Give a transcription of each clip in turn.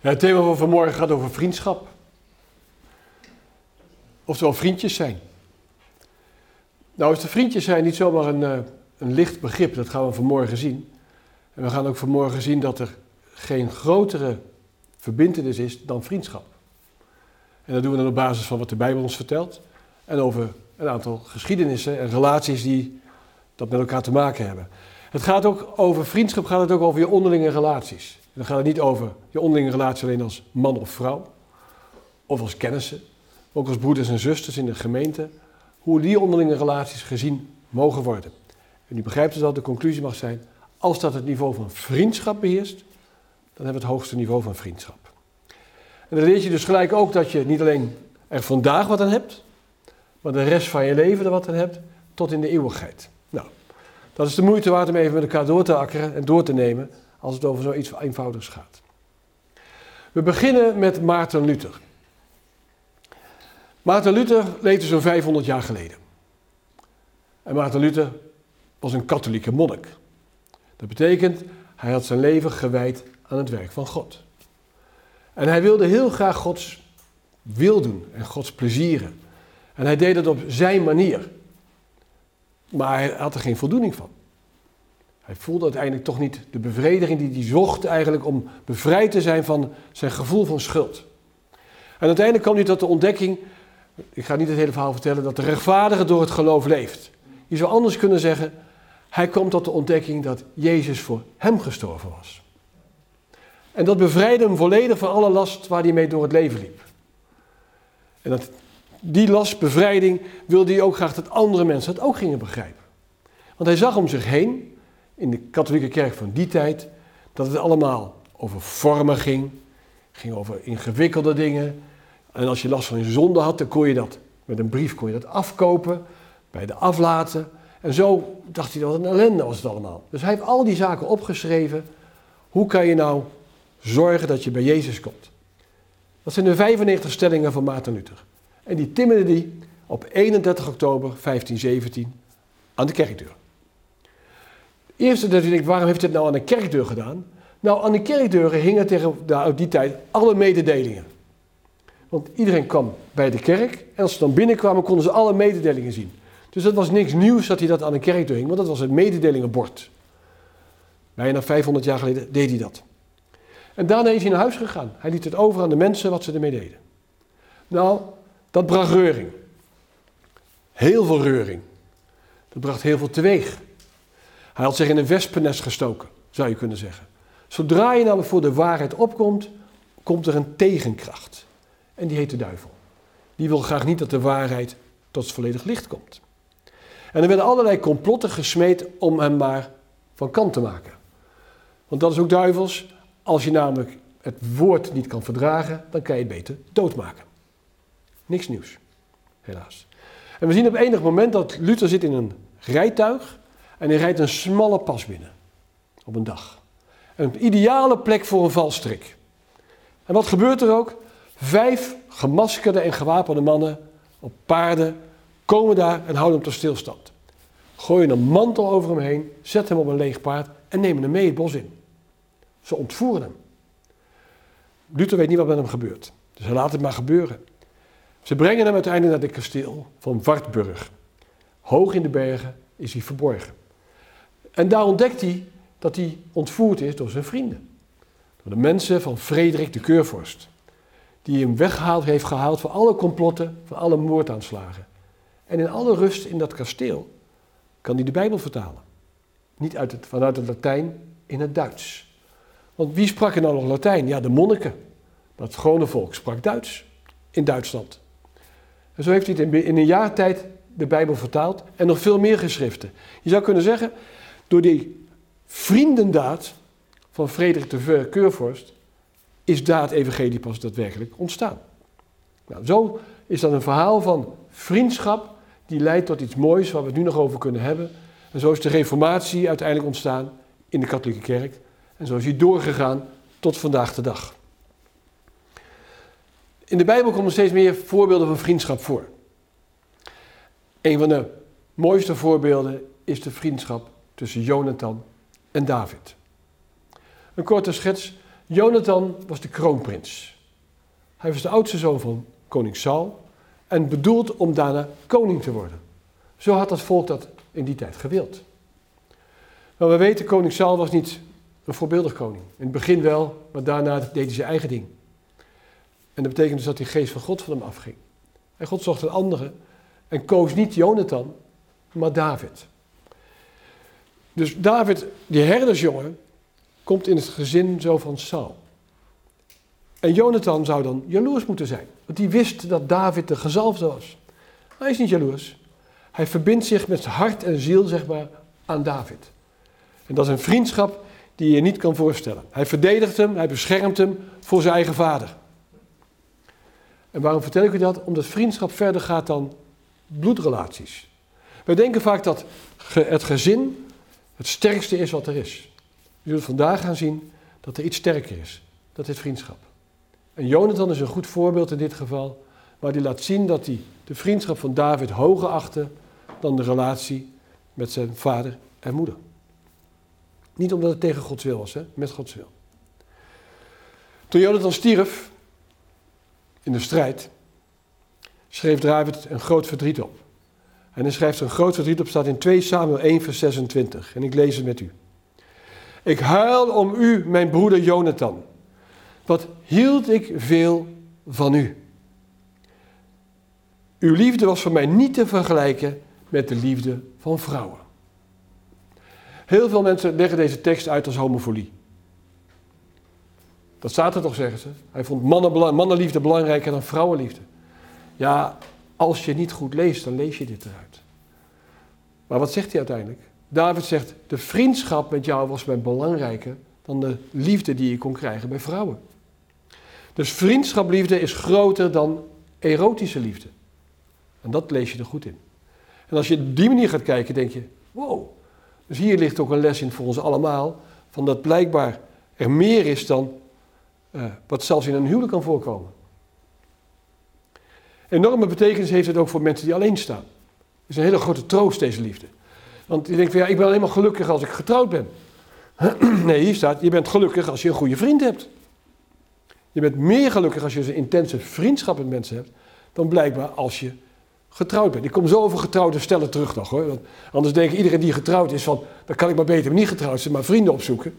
Het thema van vanmorgen gaat over vriendschap. Oftewel vriendjes zijn. Nou is de vriendjes zijn niet zomaar een, eh, een licht begrip, dat gaan we vanmorgen zien. En we gaan ook vanmorgen zien dat er geen grotere verbindenis is dan vriendschap. En dat doen we dan op basis van wat de Bijbel ons vertelt. En over een aantal geschiedenissen en relaties die dat met elkaar te maken hebben. Het gaat ook over vriendschap, gaat het ook over je onderlinge relaties. Dan gaat het niet over je onderlinge relatie alleen als man of vrouw, of als kennissen, ook als broeders en zusters in de gemeente, hoe die onderlinge relaties gezien mogen worden. En u begrijpt dus dat de conclusie mag zijn, als dat het niveau van vriendschap beheerst, dan hebben we het hoogste niveau van vriendschap. En dan leer je dus gelijk ook dat je niet alleen er vandaag wat aan hebt, maar de rest van je leven er wat aan hebt, tot in de eeuwigheid. Nou, dat is de moeite waard om even met elkaar door te akkeren en door te nemen als het over zoiets eenvoudigs gaat. We beginnen met Maarten Luther. Maarten Luther leefde zo'n 500 jaar geleden. En Maarten Luther was een katholieke monnik. Dat betekent, hij had zijn leven gewijd aan het werk van God. En hij wilde heel graag Gods wil doen en Gods plezieren. En hij deed het op zijn manier. Maar hij had er geen voldoening van. Hij voelde uiteindelijk toch niet de bevrediging die hij zocht eigenlijk om bevrijd te zijn van zijn gevoel van schuld. En uiteindelijk kwam hij tot de ontdekking, ik ga niet het hele verhaal vertellen, dat de rechtvaardige door het geloof leeft. Je zou anders kunnen zeggen, hij kwam tot de ontdekking dat Jezus voor hem gestorven was. En dat bevrijdde hem volledig van alle last waar hij mee door het leven liep. En dat, die lastbevrijding wilde hij ook graag dat andere mensen het ook gingen begrijpen. Want hij zag om zich heen in de katholieke kerk van die tijd dat het allemaal over vormen ging, ging over ingewikkelde dingen. En als je last van je zonde had, dan kon je dat met een brief kon je dat afkopen, bij de aflaten. En zo dacht hij dat een ellende was het allemaal. Dus hij heeft al die zaken opgeschreven. Hoe kan je nou zorgen dat je bij Jezus komt? Dat zijn de 95 stellingen van Maarten Luther. En die timmerde die op 31 oktober 1517 aan de kerkdeur. Eerste dat je denkt, waarom heeft hij het nou aan de kerkdeur gedaan? Nou, aan de kerkdeuren hingen tegen op die tijd alle mededelingen. Want iedereen kwam bij de kerk en als ze dan binnenkwamen konden ze alle mededelingen zien. Dus dat was niks nieuws dat hij dat aan de kerkdeur hing, want dat was het mededelingenbord. Bijna 500 jaar geleden deed hij dat. En daarna is hij naar huis gegaan. Hij liet het over aan de mensen wat ze ermee deden. Nou, dat bracht reuring. Heel veel reuring. Dat bracht heel veel teweeg. Hij had zich in een wespennest gestoken, zou je kunnen zeggen. Zodra je namelijk voor de waarheid opkomt, komt er een tegenkracht. En die heet de duivel. Die wil graag niet dat de waarheid tot volledig licht komt. En er werden allerlei complotten gesmeed om hem maar van kant te maken. Want dat is ook duivels. Als je namelijk het woord niet kan verdragen, dan kan je het beter doodmaken. Niks nieuws, helaas. En we zien op enig moment dat Luther zit in een rijtuig en hij rijdt een smalle pas binnen. Op een dag. Een ideale plek voor een valstrik. En wat gebeurt er ook? Vijf gemaskerde en gewapende mannen op paarden komen daar en houden hem tot stilstand. Gooien een mantel over hem heen, zetten hem op een leeg paard en nemen hem mee het bos in. Ze ontvoeren hem. Luther weet niet wat met hem gebeurt. Dus hij laat het maar gebeuren. Ze brengen hem uiteindelijk naar het kasteel van Wartburg. Hoog in de bergen is hij verborgen. En daar ontdekt hij dat hij ontvoerd is door zijn vrienden. Door de mensen van Frederik de Keurvorst. Die hem weggehaald heeft gehaald van alle complotten, van alle moordaanslagen. En in alle rust in dat kasteel kan hij de Bijbel vertalen. Niet uit het, vanuit het Latijn in het Duits. Want wie sprak er nou nog Latijn? Ja, de monniken. Dat gewone volk sprak Duits in Duitsland. En zo heeft hij in een jaar tijd de Bijbel vertaald en nog veel meer geschriften. Je zou kunnen zeggen, door die vriendendaad van Frederik de Keurvorst is daad evangelie pas daadwerkelijk ontstaan. Nou, zo is dat een verhaal van vriendschap die leidt tot iets moois waar we het nu nog over kunnen hebben. En zo is de reformatie uiteindelijk ontstaan in de katholieke kerk. En zo is die doorgegaan tot vandaag de dag. In de Bijbel komen steeds meer voorbeelden van vriendschap voor. Een van de mooiste voorbeelden is de vriendschap tussen Jonathan en David. Een korte schets. Jonathan was de kroonprins. Hij was de oudste zoon van koning Saul en bedoeld om daarna koning te worden. Zo had het volk dat in die tijd gewild. Maar we weten, koning Saul was niet een voorbeeldig koning. In het begin wel, maar daarna deed hij zijn eigen ding. En dat betekent dus dat die geest van God van hem afging. En God zocht een andere en koos niet Jonathan, maar David. Dus David, die herdersjongen, komt in het gezin zo van Saul. En Jonathan zou dan jaloers moeten zijn, want die wist dat David de gezalfde was. Hij is niet jaloers. Hij verbindt zich met hart en ziel, zeg maar, aan David. En dat is een vriendschap die je niet kan voorstellen. Hij verdedigt hem, hij beschermt hem voor zijn eigen vader. En waarom vertel ik u dat? Omdat vriendschap verder gaat dan bloedrelaties. Wij denken vaak dat het gezin het sterkste is wat er is. Je zult vandaag gaan zien dat er iets sterker is. Dat is vriendschap. En Jonathan is een goed voorbeeld in dit geval, waar hij laat zien dat hij de vriendschap van David hoger achtte dan de relatie met zijn vader en moeder. Niet omdat het tegen Gods wil was, hè? met Gods wil. Toen Jonathan stierf in de strijd, schreef David een groot verdriet op. En hij schrijft een groot verdriet op, staat in 2 Samuel 1, vers 26. En ik lees het met u. Ik huil om u, mijn broeder Jonathan. Wat hield ik veel van u. Uw liefde was voor mij niet te vergelijken met de liefde van vrouwen. Heel veel mensen leggen deze tekst uit als homofolie. Dat staat er toch, zeggen ze. Hij vond mannenliefde belangrijker dan vrouwenliefde. Ja, als je niet goed leest, dan lees je dit eruit. Maar wat zegt hij uiteindelijk? David zegt, de vriendschap met jou was mij belangrijker dan de liefde die je kon krijgen bij vrouwen. Dus vriendschapliefde is groter dan erotische liefde. En dat lees je er goed in. En als je op die manier gaat kijken, denk je, wow. Dus hier ligt ook een les in voor ons allemaal, van dat blijkbaar er meer is dan uh, wat zelfs in een huwelijk kan voorkomen. Enorme betekenis heeft het ook voor mensen die alleen staan. Het is een hele grote troost, deze liefde. Want je denkt van ja, ik ben alleen maar gelukkig als ik getrouwd ben. Nee, hier staat, je bent gelukkig als je een goede vriend hebt. Je bent meer gelukkig als je een intense vriendschap met mensen hebt, dan blijkbaar als je getrouwd bent. Ik kom zo over getrouwde stellen terug nog hoor. Want anders denkt iedereen die getrouwd is van, dan kan ik maar beter niet getrouwd zijn, maar vrienden opzoeken.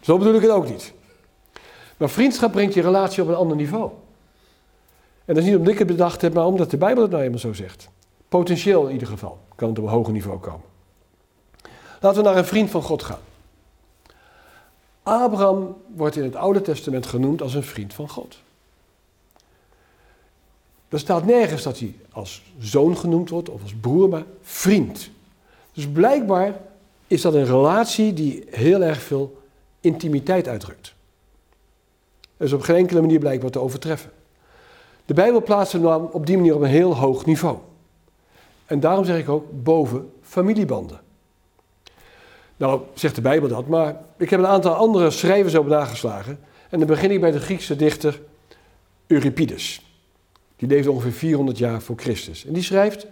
Zo bedoel ik het ook niet. Maar vriendschap brengt je relatie op een ander niveau. En dat is niet omdat ik het bedacht heb, maar omdat de Bijbel het nou eenmaal zo zegt. Potentieel in ieder geval kan het op een hoger niveau komen. Laten we naar een vriend van God gaan. Abraham wordt in het Oude Testament genoemd als een vriend van God. Er staat nergens dat hij als zoon genoemd wordt of als broer, maar vriend. Dus blijkbaar is dat een relatie die heel erg veel intimiteit uitdrukt. Dat is op geen enkele manier blijkbaar te overtreffen. De Bijbel plaatst hem nou op die manier op een heel hoog niveau. En daarom zeg ik ook boven familiebanden. Nou, zegt de Bijbel dat, maar ik heb een aantal andere schrijvers op nageslagen. En dan begin ik bij de Griekse dichter Euripides. Die leefde ongeveer 400 jaar voor Christus. En die schrijft: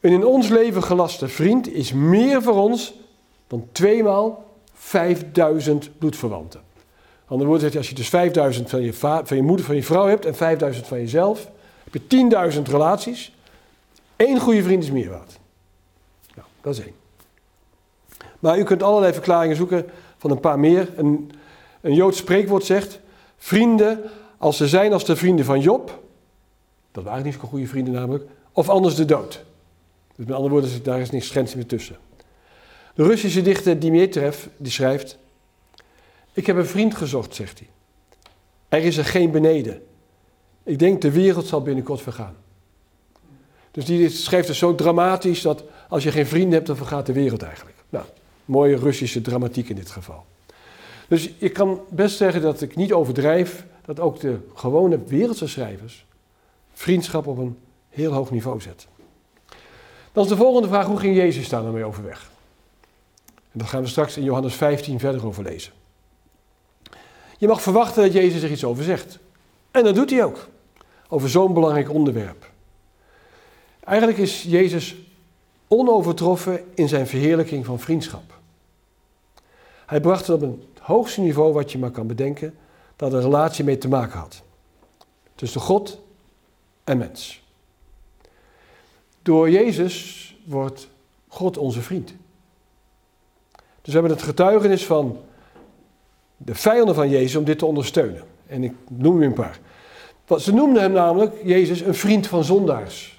Een in ons leven gelaste vriend is meer voor ons dan tweemaal 5000 bloedverwanten. Andere woorden als je dus 5000 van je, van je moeder, van je vrouw hebt en 5000 van jezelf, heb je 10.000 relaties. Eén goede vriend is meer waard. Nou, dat is één. Maar u kunt allerlei verklaringen zoeken van een paar meer. Een, een Joods spreekwoord zegt: Vrienden, als ze zijn als de vrienden van Job, dat waren niet zo'n goede vrienden namelijk, of anders de dood. Dus met andere woorden, daar is niks grens meer tussen. De Russische dichter Dimitrev die schrijft: Ik heb een vriend gezocht, zegt hij. Er is er geen beneden. Ik denk de wereld zal binnenkort vergaan. Dus die schrijft het zo dramatisch dat als je geen vrienden hebt, dan vergaat de wereld eigenlijk. Nou, mooie Russische dramatiek in dit geval. Dus ik kan best zeggen dat ik niet overdrijf dat ook de gewone wereldse schrijvers vriendschap op een heel hoog niveau zetten. Dan is de volgende vraag, hoe ging Jezus daar nou mee overweg? En dat gaan we straks in Johannes 15 verder over lezen. Je mag verwachten dat Jezus er iets over zegt. En dat doet hij ook. Over zo'n belangrijk onderwerp. Eigenlijk is Jezus onovertroffen in zijn verheerlijking van vriendschap. Hij bracht het op een hoogste niveau wat je maar kan bedenken, dat een relatie mee te maken had. Tussen God en mens. Door Jezus wordt God onze vriend. Dus we hebben het getuigenis van de vijanden van Jezus om dit te ondersteunen. En ik noem u een paar. Ze noemden hem namelijk, Jezus, een vriend van zondaars.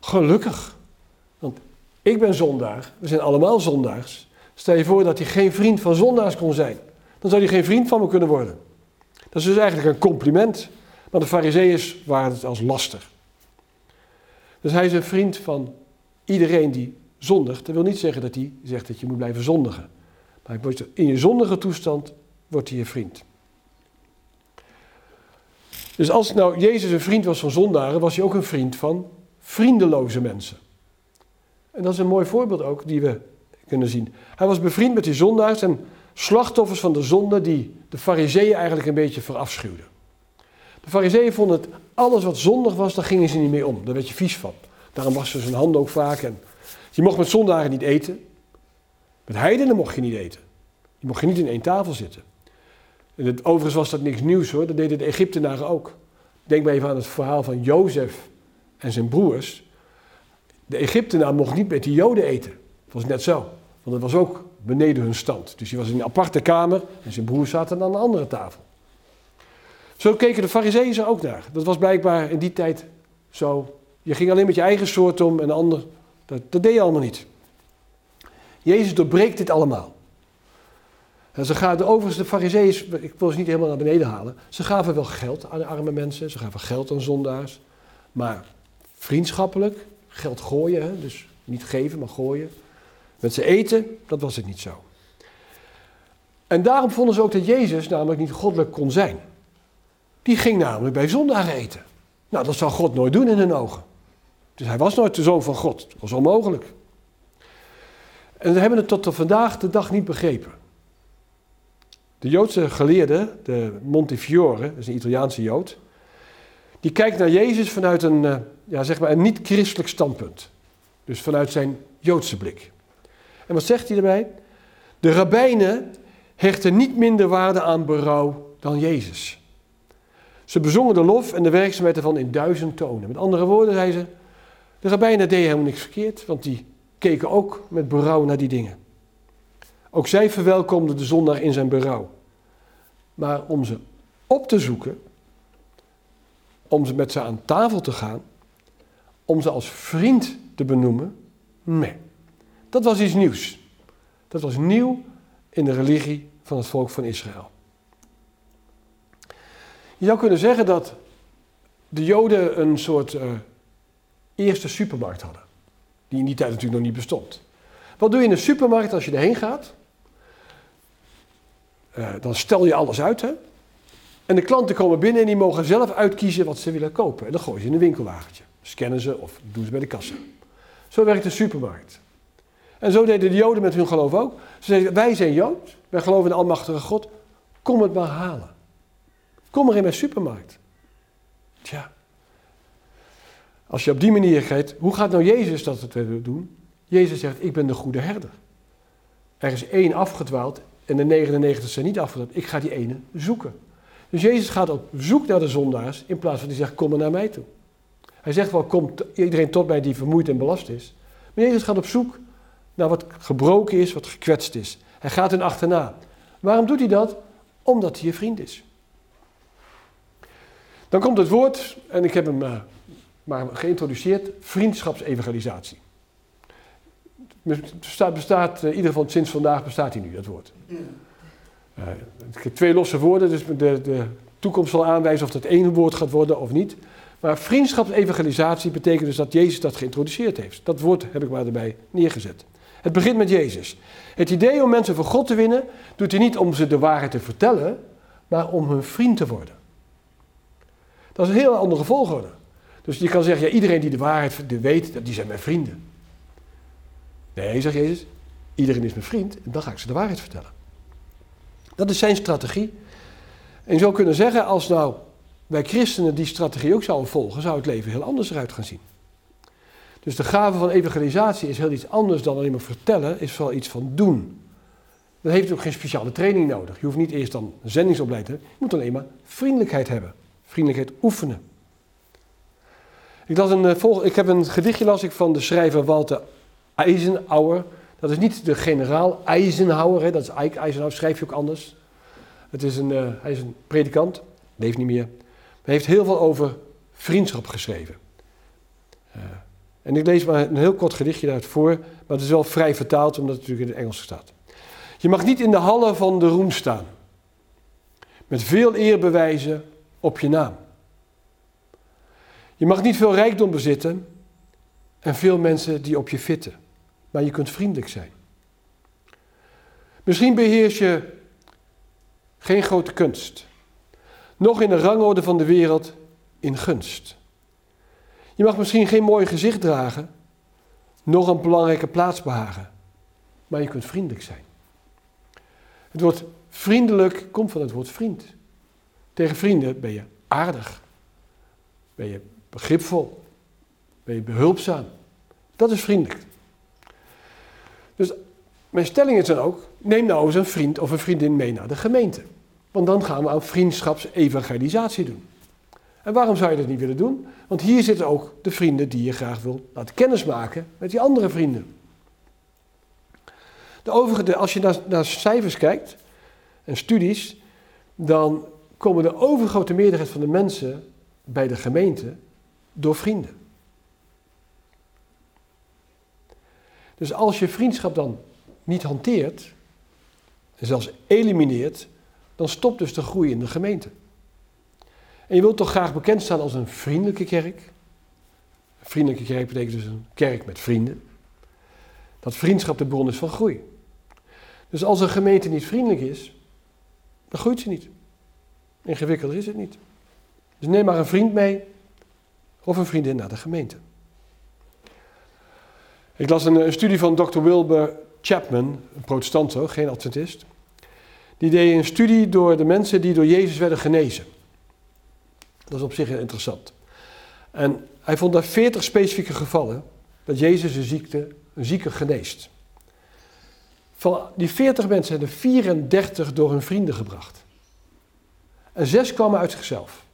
Gelukkig. Want ik ben zondaar, we zijn allemaal zondaars. Stel je voor dat hij geen vriend van zondaars kon zijn. Dan zou hij geen vriend van me kunnen worden. Dat is dus eigenlijk een compliment. Maar de fariseeërs waren het als lastig. Dus hij is een vriend van iedereen die zondigt. Dat wil niet zeggen dat hij zegt dat je moet blijven zondigen. In je zondige toestand wordt hij je vriend. Dus als nou Jezus een vriend was van zondaren, was hij ook een vriend van vriendeloze mensen. En dat is een mooi voorbeeld ook die we kunnen zien. Hij was bevriend met die zondaars en slachtoffers van de zonde die de fariseeën eigenlijk een beetje verafschuwden. De fariseeën vonden het, alles wat zondig was, daar gingen ze niet mee om. Daar werd je vies van. Daarom wassen ze zijn handen ook vaak. En je mocht met zondaren niet eten. Met heidenen mocht je niet eten. Je mocht niet in één tafel zitten. En het, overigens was dat niks nieuws hoor, dat deden de Egyptenaren ook. Denk maar even aan het verhaal van Jozef en zijn broers. De Egyptenaar mocht niet met die Joden eten. Dat was net zo, want dat was ook beneden hun stand. Dus hij was in een aparte kamer en zijn broers zaten aan een andere tafel. Zo keken de fariseeën er ook naar. Dat was blijkbaar in die tijd zo. Je ging alleen met je eigen soort om en de ander, dat, dat deed je allemaal niet. Jezus doorbreekt dit allemaal. En ze gaven, overigens, de fariseeën, ik wil ze niet helemaal naar beneden halen, ze gaven wel geld aan de arme mensen, ze gaven geld aan zondaars, maar vriendschappelijk, geld gooien, hè? dus niet geven, maar gooien. Met ze eten, dat was het niet zo. En daarom vonden ze ook dat Jezus namelijk niet goddelijk kon zijn. Die ging namelijk bij zondaren eten. Nou, dat zou God nooit doen in hun ogen. Dus hij was nooit de zoon van God. Dat was onmogelijk. En ze hebben het tot vandaag de dag niet begrepen. De Joodse geleerde, de Montefiore, dat is een Italiaanse Jood, die kijkt naar Jezus vanuit een, eh, ja, zeg maar een niet-christelijk standpunt. Dus vanuit zijn Joodse blik. En wat zegt hij erbij? De rabbijnen hechten niet minder waarde aan berouw dan Jezus. Ze bezongen de lof en de werkzaamheid ervan in duizend tonen. Met andere woorden, zei ze, de rabbijnen deden helemaal niks verkeerd, want die keken ook met berouw naar die dingen. Ook zij verwelkomden de zondaar in zijn berouw. Maar om ze op te zoeken, om ze met ze aan tafel te gaan, om ze als vriend te benoemen, nee. Dat was iets nieuws. Dat was nieuw in de religie van het volk van Israël. Je zou kunnen zeggen dat de Joden een soort uh, eerste supermarkt hadden. Die in die tijd natuurlijk nog niet bestond. Wat doe je in een supermarkt als je erheen gaat? Uh, dan stel je alles uit. Hè? En de klanten komen binnen en die mogen zelf uitkiezen wat ze willen kopen. En dan gooien ze in een winkelwagentje. Scannen ze of doen ze bij de kassa. Zo werkt de supermarkt. En zo deden de Joden met hun geloof ook. Ze zeiden, wij zijn Jood, wij geloven in de Almachtige God. Kom het maar halen. Kom maar in mijn supermarkt. Tja. Als je op die manier gaat, hoe gaat nou Jezus dat het doen? Jezus zegt, ik ben de goede herder. Er is één afgedwaald en de 99 zijn niet afgedwaald. Ik ga die ene zoeken. Dus Jezus gaat op zoek naar de zondaars in plaats van die zegt, kom maar naar mij toe. Hij zegt wel, kom iedereen tot mij die vermoeid en belast is. Maar Jezus gaat op zoek naar wat gebroken is, wat gekwetst is. Hij gaat hen achterna. Waarom doet hij dat? Omdat hij je vriend is. Dan komt het woord, en ik heb hem uh, maar geïntroduceerd, vriendschapsevangelisatie. Bestaat, bestaat uh, in ieder geval sinds vandaag bestaat hij nu, dat woord. Uh, ik heb twee losse woorden, dus de, de toekomst zal aanwijzen of dat één woord gaat worden of niet. Maar vriendschapsevangelisatie betekent dus dat Jezus dat geïntroduceerd heeft. Dat woord heb ik maar erbij neergezet. Het begint met Jezus. Het idee om mensen voor God te winnen, doet hij niet om ze de waarheid te vertellen, maar om hun vriend te worden. Dat is een heel andere volgorde. Dus je kan zeggen, ja, iedereen die de waarheid weet, die zijn mijn vrienden. Nee, zegt Jezus, iedereen is mijn vriend en dan ga ik ze de waarheid vertellen. Dat is zijn strategie. En je zou kunnen zeggen, als nou wij christenen die strategie ook zouden volgen, zou het leven heel anders eruit gaan zien. Dus de gave van evangelisatie is heel iets anders dan alleen maar vertellen, is vooral iets van doen. Dan heeft ook geen speciale training nodig. Je hoeft niet eerst dan zendingsopleiding te hebben. Je moet alleen maar vriendelijkheid hebben. Vriendelijkheid oefenen. Ik, las een, eh, ik heb een gedichtje las ik van de schrijver Walter Eisenhower. Dat is niet de generaal Eisenhower, hè, dat is Ike Eisenhower, schrijf je ook anders. Het is een, uh, hij is een predikant, leeft niet meer. Hij heeft heel veel over vriendschap geschreven. Uh, en ik lees maar een heel kort gedichtje daaruit voor, maar het is wel vrij vertaald omdat het natuurlijk in het Engels staat. Je mag niet in de hallen van de roem staan, met veel eerbewijzen op je naam. Je mag niet veel rijkdom bezitten en veel mensen die op je fitten, maar je kunt vriendelijk zijn. Misschien beheers je geen grote kunst, nog in de rangorde van de wereld in gunst. Je mag misschien geen mooi gezicht dragen, nog een belangrijke plaats behagen, maar je kunt vriendelijk zijn. Het woord vriendelijk komt van het woord vriend. Tegen vrienden ben je aardig, ben je begripvol, ben je behulpzaam. Dat is vriendelijk. Dus mijn stelling is dan ook, neem nou eens een vriend of een vriendin mee naar de gemeente. Want dan gaan we aan vriendschapsevangelisatie doen. En waarom zou je dat niet willen doen? Want hier zitten ook de vrienden die je graag wil laten kennismaken met die andere vrienden. De overige, als je naar, naar cijfers kijkt en studies, dan komen de overgrote meerderheid van de mensen bij de gemeente door vrienden. Dus als je vriendschap dan niet hanteert, en zelfs elimineert, dan stopt dus de groei in de gemeente. En je wilt toch graag bekend staan als een vriendelijke kerk? Een vriendelijke kerk betekent dus een kerk met vrienden. Dat vriendschap de bron is van groei. Dus als een gemeente niet vriendelijk is, dan groeit ze niet. Ingewikkelder is het niet. Dus neem maar een vriend mee of een vriendin naar de gemeente. Ik las een, studie van Dr. Wilbur Chapman, een protestant ook, geen adventist. Die deed een studie door de mensen die door Jezus werden genezen. Dat is op zich interessant. En hij vond daar 40 specifieke gevallen dat Jezus een, ziekte, een zieke geneest. Van die 40 mensen zijn er 34 door hun vrienden gebracht. En zes kwamen uit zichzelf.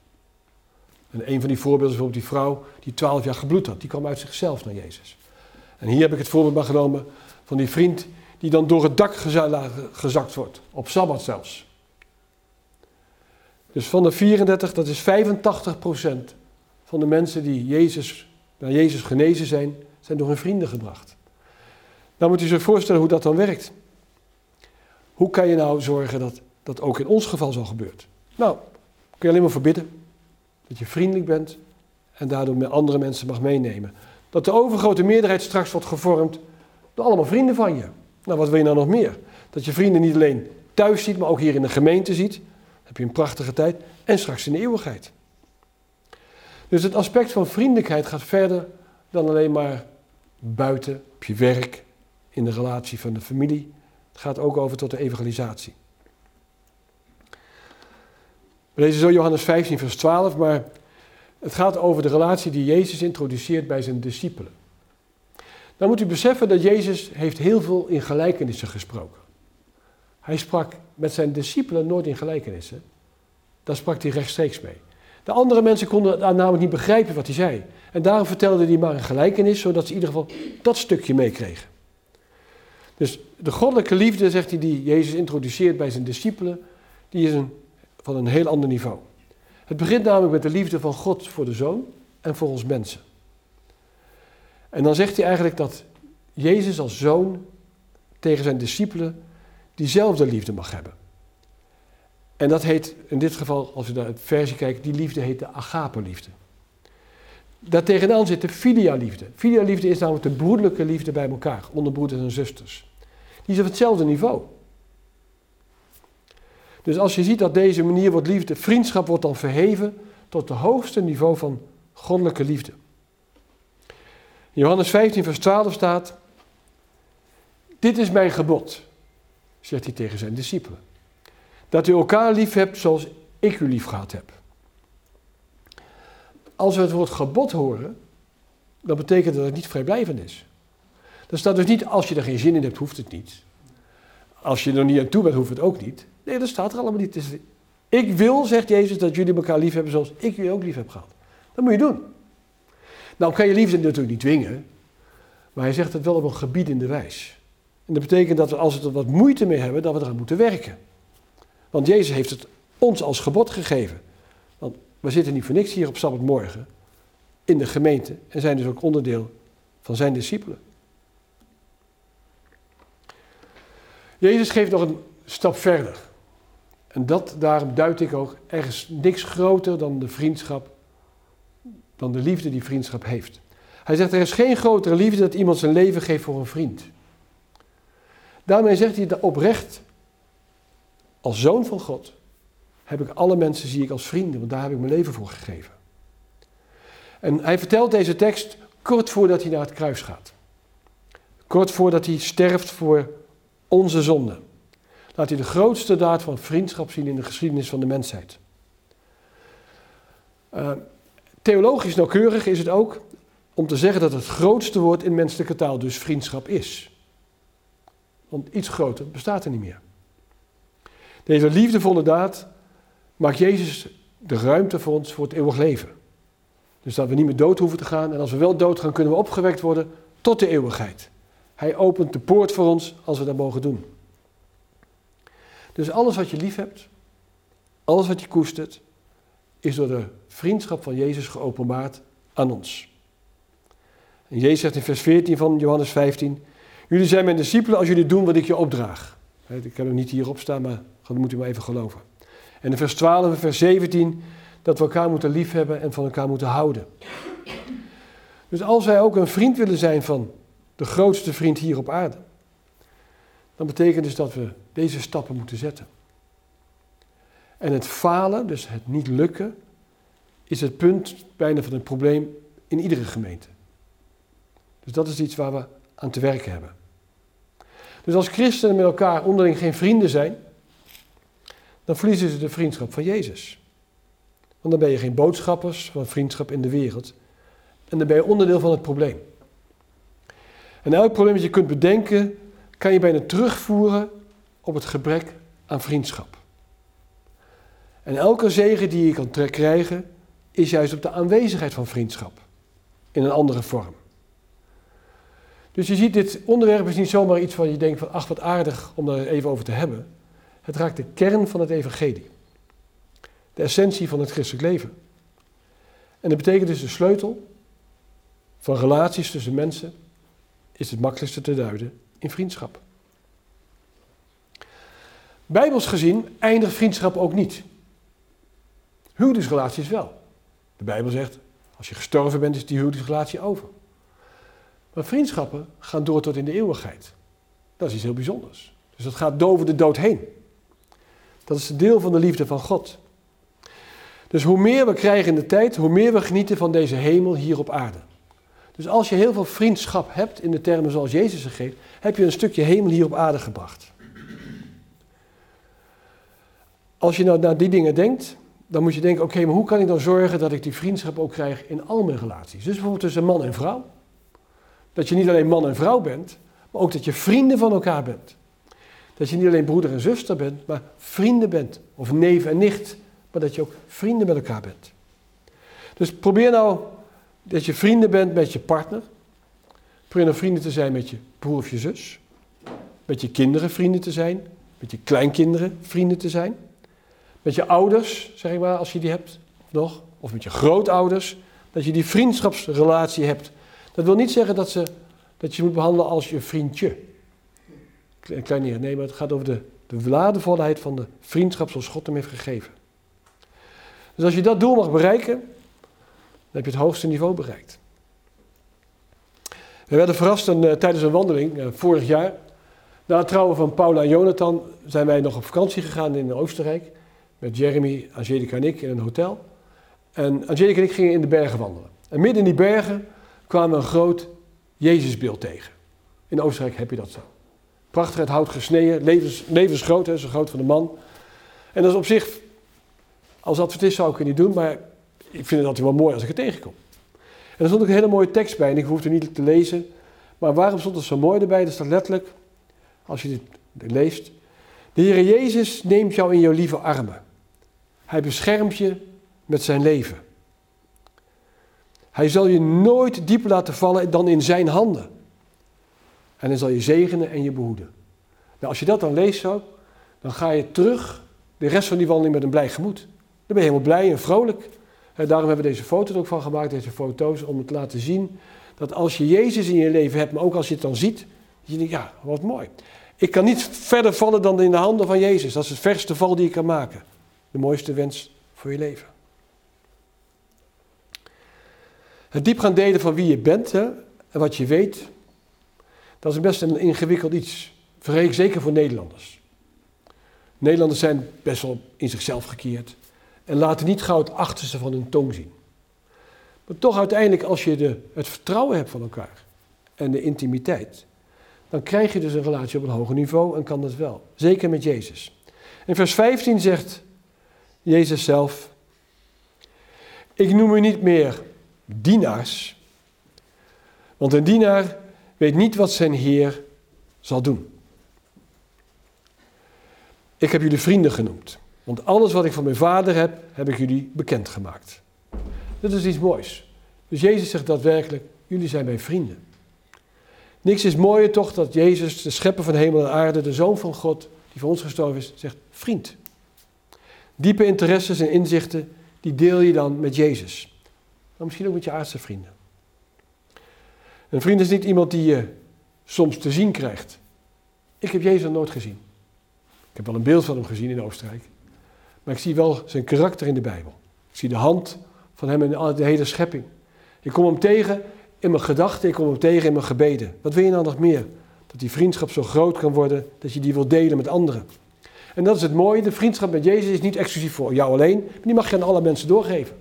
En een van die voorbeelden is bijvoorbeeld die vrouw die 12 jaar gebloed had. Die kwam uit zichzelf naar Jezus. En hier heb ik het voorbeeld maar genomen van die vriend die dan door het dak gezakt wordt. Op Sabbat zelfs. Dus van de 34, dat is 85% van de mensen die Jezus, naar Jezus genezen zijn, zijn door hun vrienden gebracht. Nou moet u zich voorstellen hoe dat dan werkt. Hoe kan je nou zorgen dat dat ook in ons geval zo gebeurt? Nou, kun je alleen maar verbidden. Dat je vriendelijk bent en daardoor met andere mensen mag meenemen. Dat de overgrote meerderheid straks wordt gevormd door allemaal vrienden van je. Nou, wat wil je nou nog meer? Dat je vrienden niet alleen thuis ziet, maar ook hier in de gemeente ziet. Dan heb je een prachtige tijd. En straks in de eeuwigheid. Dus het aspect van vriendelijkheid gaat verder dan alleen maar buiten, op je werk, in de relatie van de familie. Het gaat ook over tot de evangelisatie. We lezen zo Johannes 15, vers 12, maar het gaat over de relatie die Jezus introduceert bij zijn discipelen. Dan moet u beseffen dat Jezus heeft heel veel in gelijkenissen gesproken. Hij sprak met zijn discipelen nooit in gelijkenissen. Daar sprak hij rechtstreeks mee. De andere mensen konden namelijk niet begrijpen wat hij zei. En daarom vertelde hij maar een gelijkenis, zodat ze in ieder geval dat stukje meekregen. Dus de goddelijke liefde, zegt hij, die Jezus introduceert bij zijn discipelen, die is een, van een heel ander niveau. Het begint namelijk met de liefde van God voor de Zoon en voor ons mensen. En dan zegt hij eigenlijk dat Jezus als zoon tegen zijn discipelen diezelfde liefde mag hebben. En dat heet in dit geval, als we naar het versie kijken, die liefde heet de agape-liefde. Daartegenaan zit de filia-liefde. Filia-liefde is namelijk de broederlijke liefde bij elkaar, onder broeders en zusters. Die is op hetzelfde niveau. Dus als je ziet dat deze manier wordt liefde, vriendschap wordt dan verheven tot het hoogste niveau van goddelijke liefde. Johannes 15, vers 12 staat: Dit is mijn gebod, zegt hij tegen zijn discipelen. Dat u elkaar lief hebt zoals ik u lief gehad heb. Als we het woord gebod horen, dan betekent dat het niet vrijblijvend is. Er staat dus niet als je er geen zin in hebt, hoeft het niet. als je er niet aan toe bent, hoeft het ook niet. Nee, dat staat er allemaal niet. Is- ik wil, zegt Jezus, dat jullie elkaar lief hebben zoals ik jullie ook lief heb gehad. Dat moet je doen. Nou kan je liefde natuurlijk niet dwingen, maar hij zegt het wel op een gebied in de wijs. En dat betekent dat we als we er wat moeite mee hebben, dat we eraan moeten werken. Want Jezus heeft het ons als gebod gegeven. Want we zitten niet voor niks hier op Sabbatmorgen in de gemeente en zijn dus ook onderdeel van zijn discipelen. Jezus geeft nog een stap verder. En dat, daarom duid ik ook, er is niks groter dan de vriendschap, dan de liefde die vriendschap heeft. Hij zegt, er is geen grotere liefde dat iemand zijn leven geeft voor een vriend. Daarmee zegt hij oprecht, als zoon van God, heb ik alle mensen zie ik als vrienden, want daar heb ik mijn leven voor gegeven. En hij vertelt deze tekst kort voordat hij naar het kruis gaat. Kort voordat hij sterft voor onze zonde. Laat hij de grootste daad van vriendschap zien in de geschiedenis van de mensheid. Uh, theologisch nauwkeurig is het ook om te zeggen dat het grootste woord in menselijke taal dus vriendschap is. Want iets groter bestaat er niet meer. Deze liefdevolle daad maakt Jezus de ruimte voor ons voor het eeuwig leven. Dus dat we niet meer dood hoeven te gaan. En als we wel dood gaan, kunnen we opgewekt worden tot de eeuwigheid. Hij opent de poort voor ons als we dat mogen doen. Dus alles wat je lief hebt, alles wat je koestert, is door de vriendschap van Jezus geopenbaard aan ons. En Jezus zegt in vers 14 van Johannes 15: Jullie zijn mijn discipelen als jullie doen wat ik je opdraag. Ik heb hem niet hierop staan, maar dat moet u maar even geloven. En in vers 12 en vers 17 dat we elkaar moeten liefhebben en van elkaar moeten houden. Dus als wij ook een vriend willen zijn van de grootste vriend hier op aarde, dan betekent dus dat we deze stappen moeten zetten. En het falen, dus het niet lukken, is het punt bijna van het probleem in iedere gemeente. Dus dat is iets waar we aan te werken hebben. Dus als christenen met elkaar onderling geen vrienden zijn, dan verliezen ze de vriendschap van Jezus. Want dan ben je geen boodschappers van vriendschap in de wereld. En dan ben je onderdeel van het probleem. En elk probleem dat je kunt bedenken, kan je bijna terugvoeren op het gebrek aan vriendschap. En elke zegen die je kan krijgen, is juist op de aanwezigheid van vriendschap. In een andere vorm. Dus je ziet, dit onderwerp is niet zomaar iets waar je denkt van, ach wat aardig om daar even over te hebben. Het raakt de kern van het evangelie. De essentie van het christelijk leven. En dat betekent dus de sleutel van relaties tussen mensen is het makkelijkste te duiden in vriendschap. Bijbels gezien eindigt vriendschap ook niet. Huwelijksrelaties wel. De Bijbel zegt, als je gestorven bent is die huwelijksrelatie over. Maar vriendschappen gaan door tot in de eeuwigheid. Dat is iets heel bijzonders. Dus dat gaat over de dood heen. Dat is een deel van de liefde van God. Dus hoe meer we krijgen in de tijd, hoe meer we genieten van deze hemel hier op aarde. Dus als je heel veel vriendschap hebt, in de termen zoals Jezus ze geeft, heb je een stukje hemel hier op aarde gebracht. Als je nou naar die dingen denkt, dan moet je denken, oké, maar hoe kan ik dan zorgen dat ik die vriendschap ook krijg in al mijn relaties? Dus bijvoorbeeld tussen man en vrouw. Dat je niet alleen man en vrouw bent, maar ook dat je vrienden van elkaar bent. Dat je niet alleen broeder en zuster bent, maar vrienden bent. Of neef en nicht, maar dat je ook vrienden met elkaar bent. Dus probeer nou dat je vrienden bent met je partner. Probeer vrienden te zijn met je broer of je zus. Met je kinderen vrienden te zijn. Met je kleinkinderen vrienden te zijn. Met je ouders, zeg ik maar, als je die hebt nog. Of met je grootouders. Dat je die vriendschapsrelatie hebt. Dat wil niet zeggen dat, ze, dat je moet behandelen als je vriendje. Klein neer. Nee, maar het gaat over de, de waardevolheid van de vriendschap zoals God hem heeft gegeven. Dus als je dat doel mag bereiken, heb je het hoogste niveau bereikt. We werden verrast uh, tijdens een wandeling uh, vorig jaar. Na het trouwen van Paula en Jonathan zijn wij nog op vakantie gegaan in Oostenrijk. Met Jeremy, Angelica en ik in een hotel. En Angelica en ik gingen in de bergen wandelen. En midden in die bergen kwamen we een groot Jezusbeeld tegen. In Oostenrijk heb je dat zo. Prachtig uit hout gesneden, levens, levensgroot, hè, zo groot van de man. En dat is op zich, als adventist zou ik het niet doen, maar ik vind het altijd wel mooi als ik het tegenkom. En er stond ook een hele mooie tekst bij, en ik hoefde niet te lezen. Maar waarom stond het zo mooi erbij? Er staat letterlijk, als je dit leest, de Heer Jezus neemt jou in jouw lieve armen. Hij beschermt je met zijn leven. Hij zal je nooit dieper laten vallen dan in zijn handen. En hij zal je zegenen en je behoeden. Nou, als je dat dan leest zo, dan ga je terug de rest van die wandeling met een blij gemoed. Dan ben je helemaal blij en vrolijk. En daarom hebben we deze foto's er ook van gemaakt, deze foto's, om het te laten zien dat als je Jezus in je leven hebt, maar ook als je het dan ziet, je denkt, ja, wat mooi. Ik kan niet verder vallen dan in de handen van Jezus. Dat is het verste val die ik kan maken. De mooiste wens voor je leven. Het diep gaan delen van wie je bent en wat je weet, dat is best een ingewikkeld iets. Zeker voor Nederlanders. Nederlanders zijn best wel in zichzelf gekeerd en laten niet gauw het achterste van hun tong zien. Maar toch uiteindelijk, als je de, het vertrouwen hebt van elkaar en de intimiteit, dan krijg je dus een relatie op een hoger niveau en kan dat wel. Zeker met Jezus. In vers 15 zegt Jezus zelf, ik noem u niet meer dienaars, want een dienaar weet niet wat zijn Heer zal doen. Ik heb jullie vrienden genoemd, want alles wat ik van mijn vader heb, heb ik jullie bekendgemaakt. Dat is iets moois. Dus Jezus zegt daadwerkelijk, jullie zijn mijn vrienden. Niks is mooier toch dat Jezus, de schepper van hemel en aarde, de Zoon van God, die voor ons gestorven is, zegt vriend. Diepe interesses en inzichten, die deel je dan met Jezus. Maar misschien ook met je aardse vrienden. Een vriend is niet iemand die je soms te zien krijgt. Ik heb Jezus nooit gezien. Ik heb wel een beeld van hem gezien in Oostenrijk. Maar ik zie wel zijn karakter in de Bijbel. Ik zie de hand van hem in de hele schepping. Ik kom hem tegen in mijn gedachten, ik kom hem tegen in mijn gebeden. Wat wil je nou nog meer? Dat die vriendschap zo groot kan worden dat je die wil delen met anderen. En dat is het mooie, de vriendschap met Jezus is niet exclusief voor jou alleen, maar die mag je aan alle mensen doorgeven.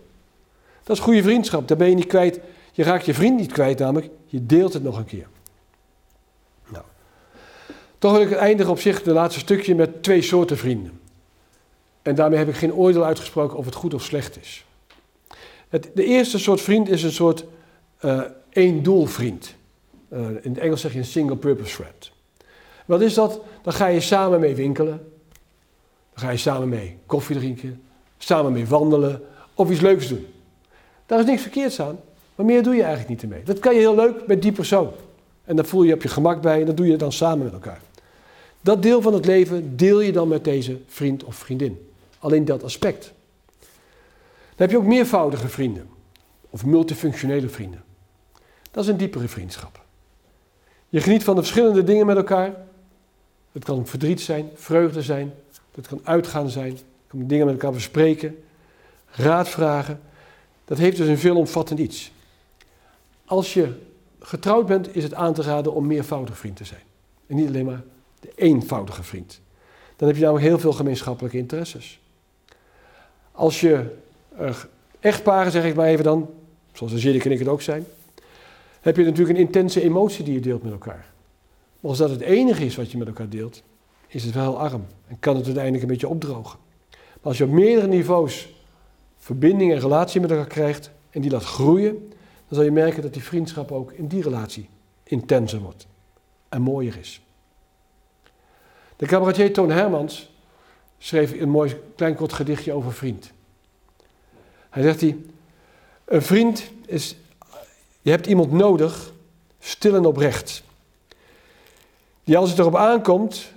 Dat is goede vriendschap, daar ben je niet kwijt. Je raakt je vriend niet kwijt namelijk, je deelt het nog een keer. Nou. Toch wil ik eindigen op zich, de laatste stukje, met twee soorten vrienden. En daarmee heb ik geen oordeel uitgesproken of het goed of slecht is. Het, de eerste soort vriend is een soort uh, één doelvriend. Uh, in het Engels zeg je een single purpose friend. Wat is dat? Dan ga je samen mee winkelen. Dan ga je samen mee koffie drinken. Samen mee wandelen. Of iets leuks doen. Daar is niks verkeerds aan. Maar meer doe je eigenlijk niet ermee. Dat kan je heel leuk met die persoon. En daar voel je op je gemak bij en dat doe je dan samen met elkaar. Dat deel van het leven deel je dan met deze vriend of vriendin. Alleen dat aspect. Dan heb je ook meervoudige vrienden. Of multifunctionele vrienden. Dat is een diepere vriendschap. Je geniet van de verschillende dingen met elkaar. Het kan verdriet zijn, vreugde zijn. Het kan uitgaan zijn. Je kan dingen met elkaar bespreken. Raad vragen. Dat heeft dus een veelomvattend iets. Als je getrouwd bent, is het aan te raden om meervoudig vriend te zijn. En niet alleen maar de eenvoudige vriend. Dan heb je namelijk heel veel gemeenschappelijke interesses. Als je uh, echtparen, zeg ik maar even dan, zoals Jirik en ik het ook zijn, heb je natuurlijk een intense emotie die je deelt met elkaar. Maar als dat het enige is wat je met elkaar deelt, is het wel heel arm en kan het uiteindelijk een beetje opdrogen. Maar als je op meerdere niveaus verbinding en relatie met elkaar krijgt en die laat groeien, dan zal je merken dat die vriendschap ook in die relatie intenser wordt en mooier is. De cabaretier Toon Hermans schreef een mooi klein kort gedichtje over vriend. Hij zegt hij, een vriend is, je hebt iemand nodig, stil en oprecht. Die als het erop aankomt,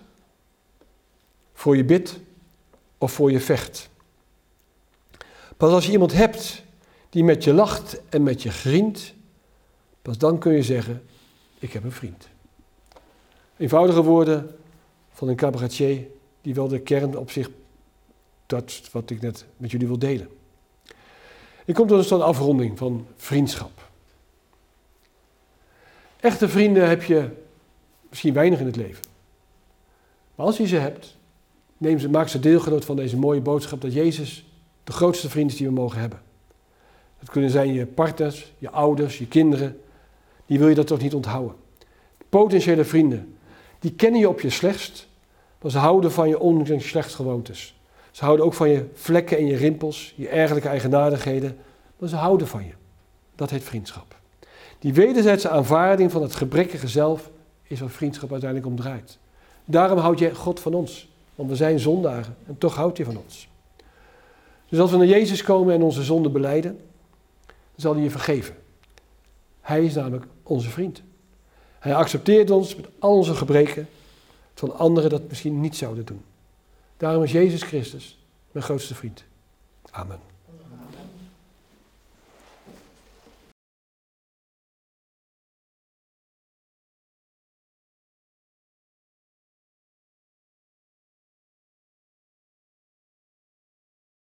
voor je bidt of voor je vecht. Pas als je iemand hebt die met je lacht en met je grient, pas dan kun je zeggen, ik heb een vriend. Eenvoudige woorden van een cabaretier die wel de kern op zich dat wat ik net met jullie wil delen. Ik kom tot een afronding van vriendschap. Echte vrienden heb je misschien weinig in het leven. Maar als je ze hebt, neem ze, maak ze deelgenoot van deze mooie boodschap dat Jezus de grootste vriend is die we mogen hebben. Dat kunnen zijn je partners, je ouders, je kinderen. Die wil je dat toch niet onthouden. Potentiële vrienden, die kennen je op je slechtst, ze houden van je ondanks slecht gewoontes. Ze houden ook van je vlekken en je rimpels, je ergelijke eigenaardigheden, maar ze houden van je. Dat heet vriendschap. Die wederzijdse aanvaarding van het gebrekkige zelf is waar vriendschap uiteindelijk om draait. Daarom houdt je God van ons. Want we zijn zondaren en toch houdt hij van ons. Dus als we naar Jezus komen en onze zonden beleiden, dan zal hij je vergeven. Hij is namelijk onze vriend. Hij accepteert ons met al onze gebreken, terwijl anderen dat misschien niet zouden doen. Daarom is Jezus Christus mijn grootste vriend. Amen.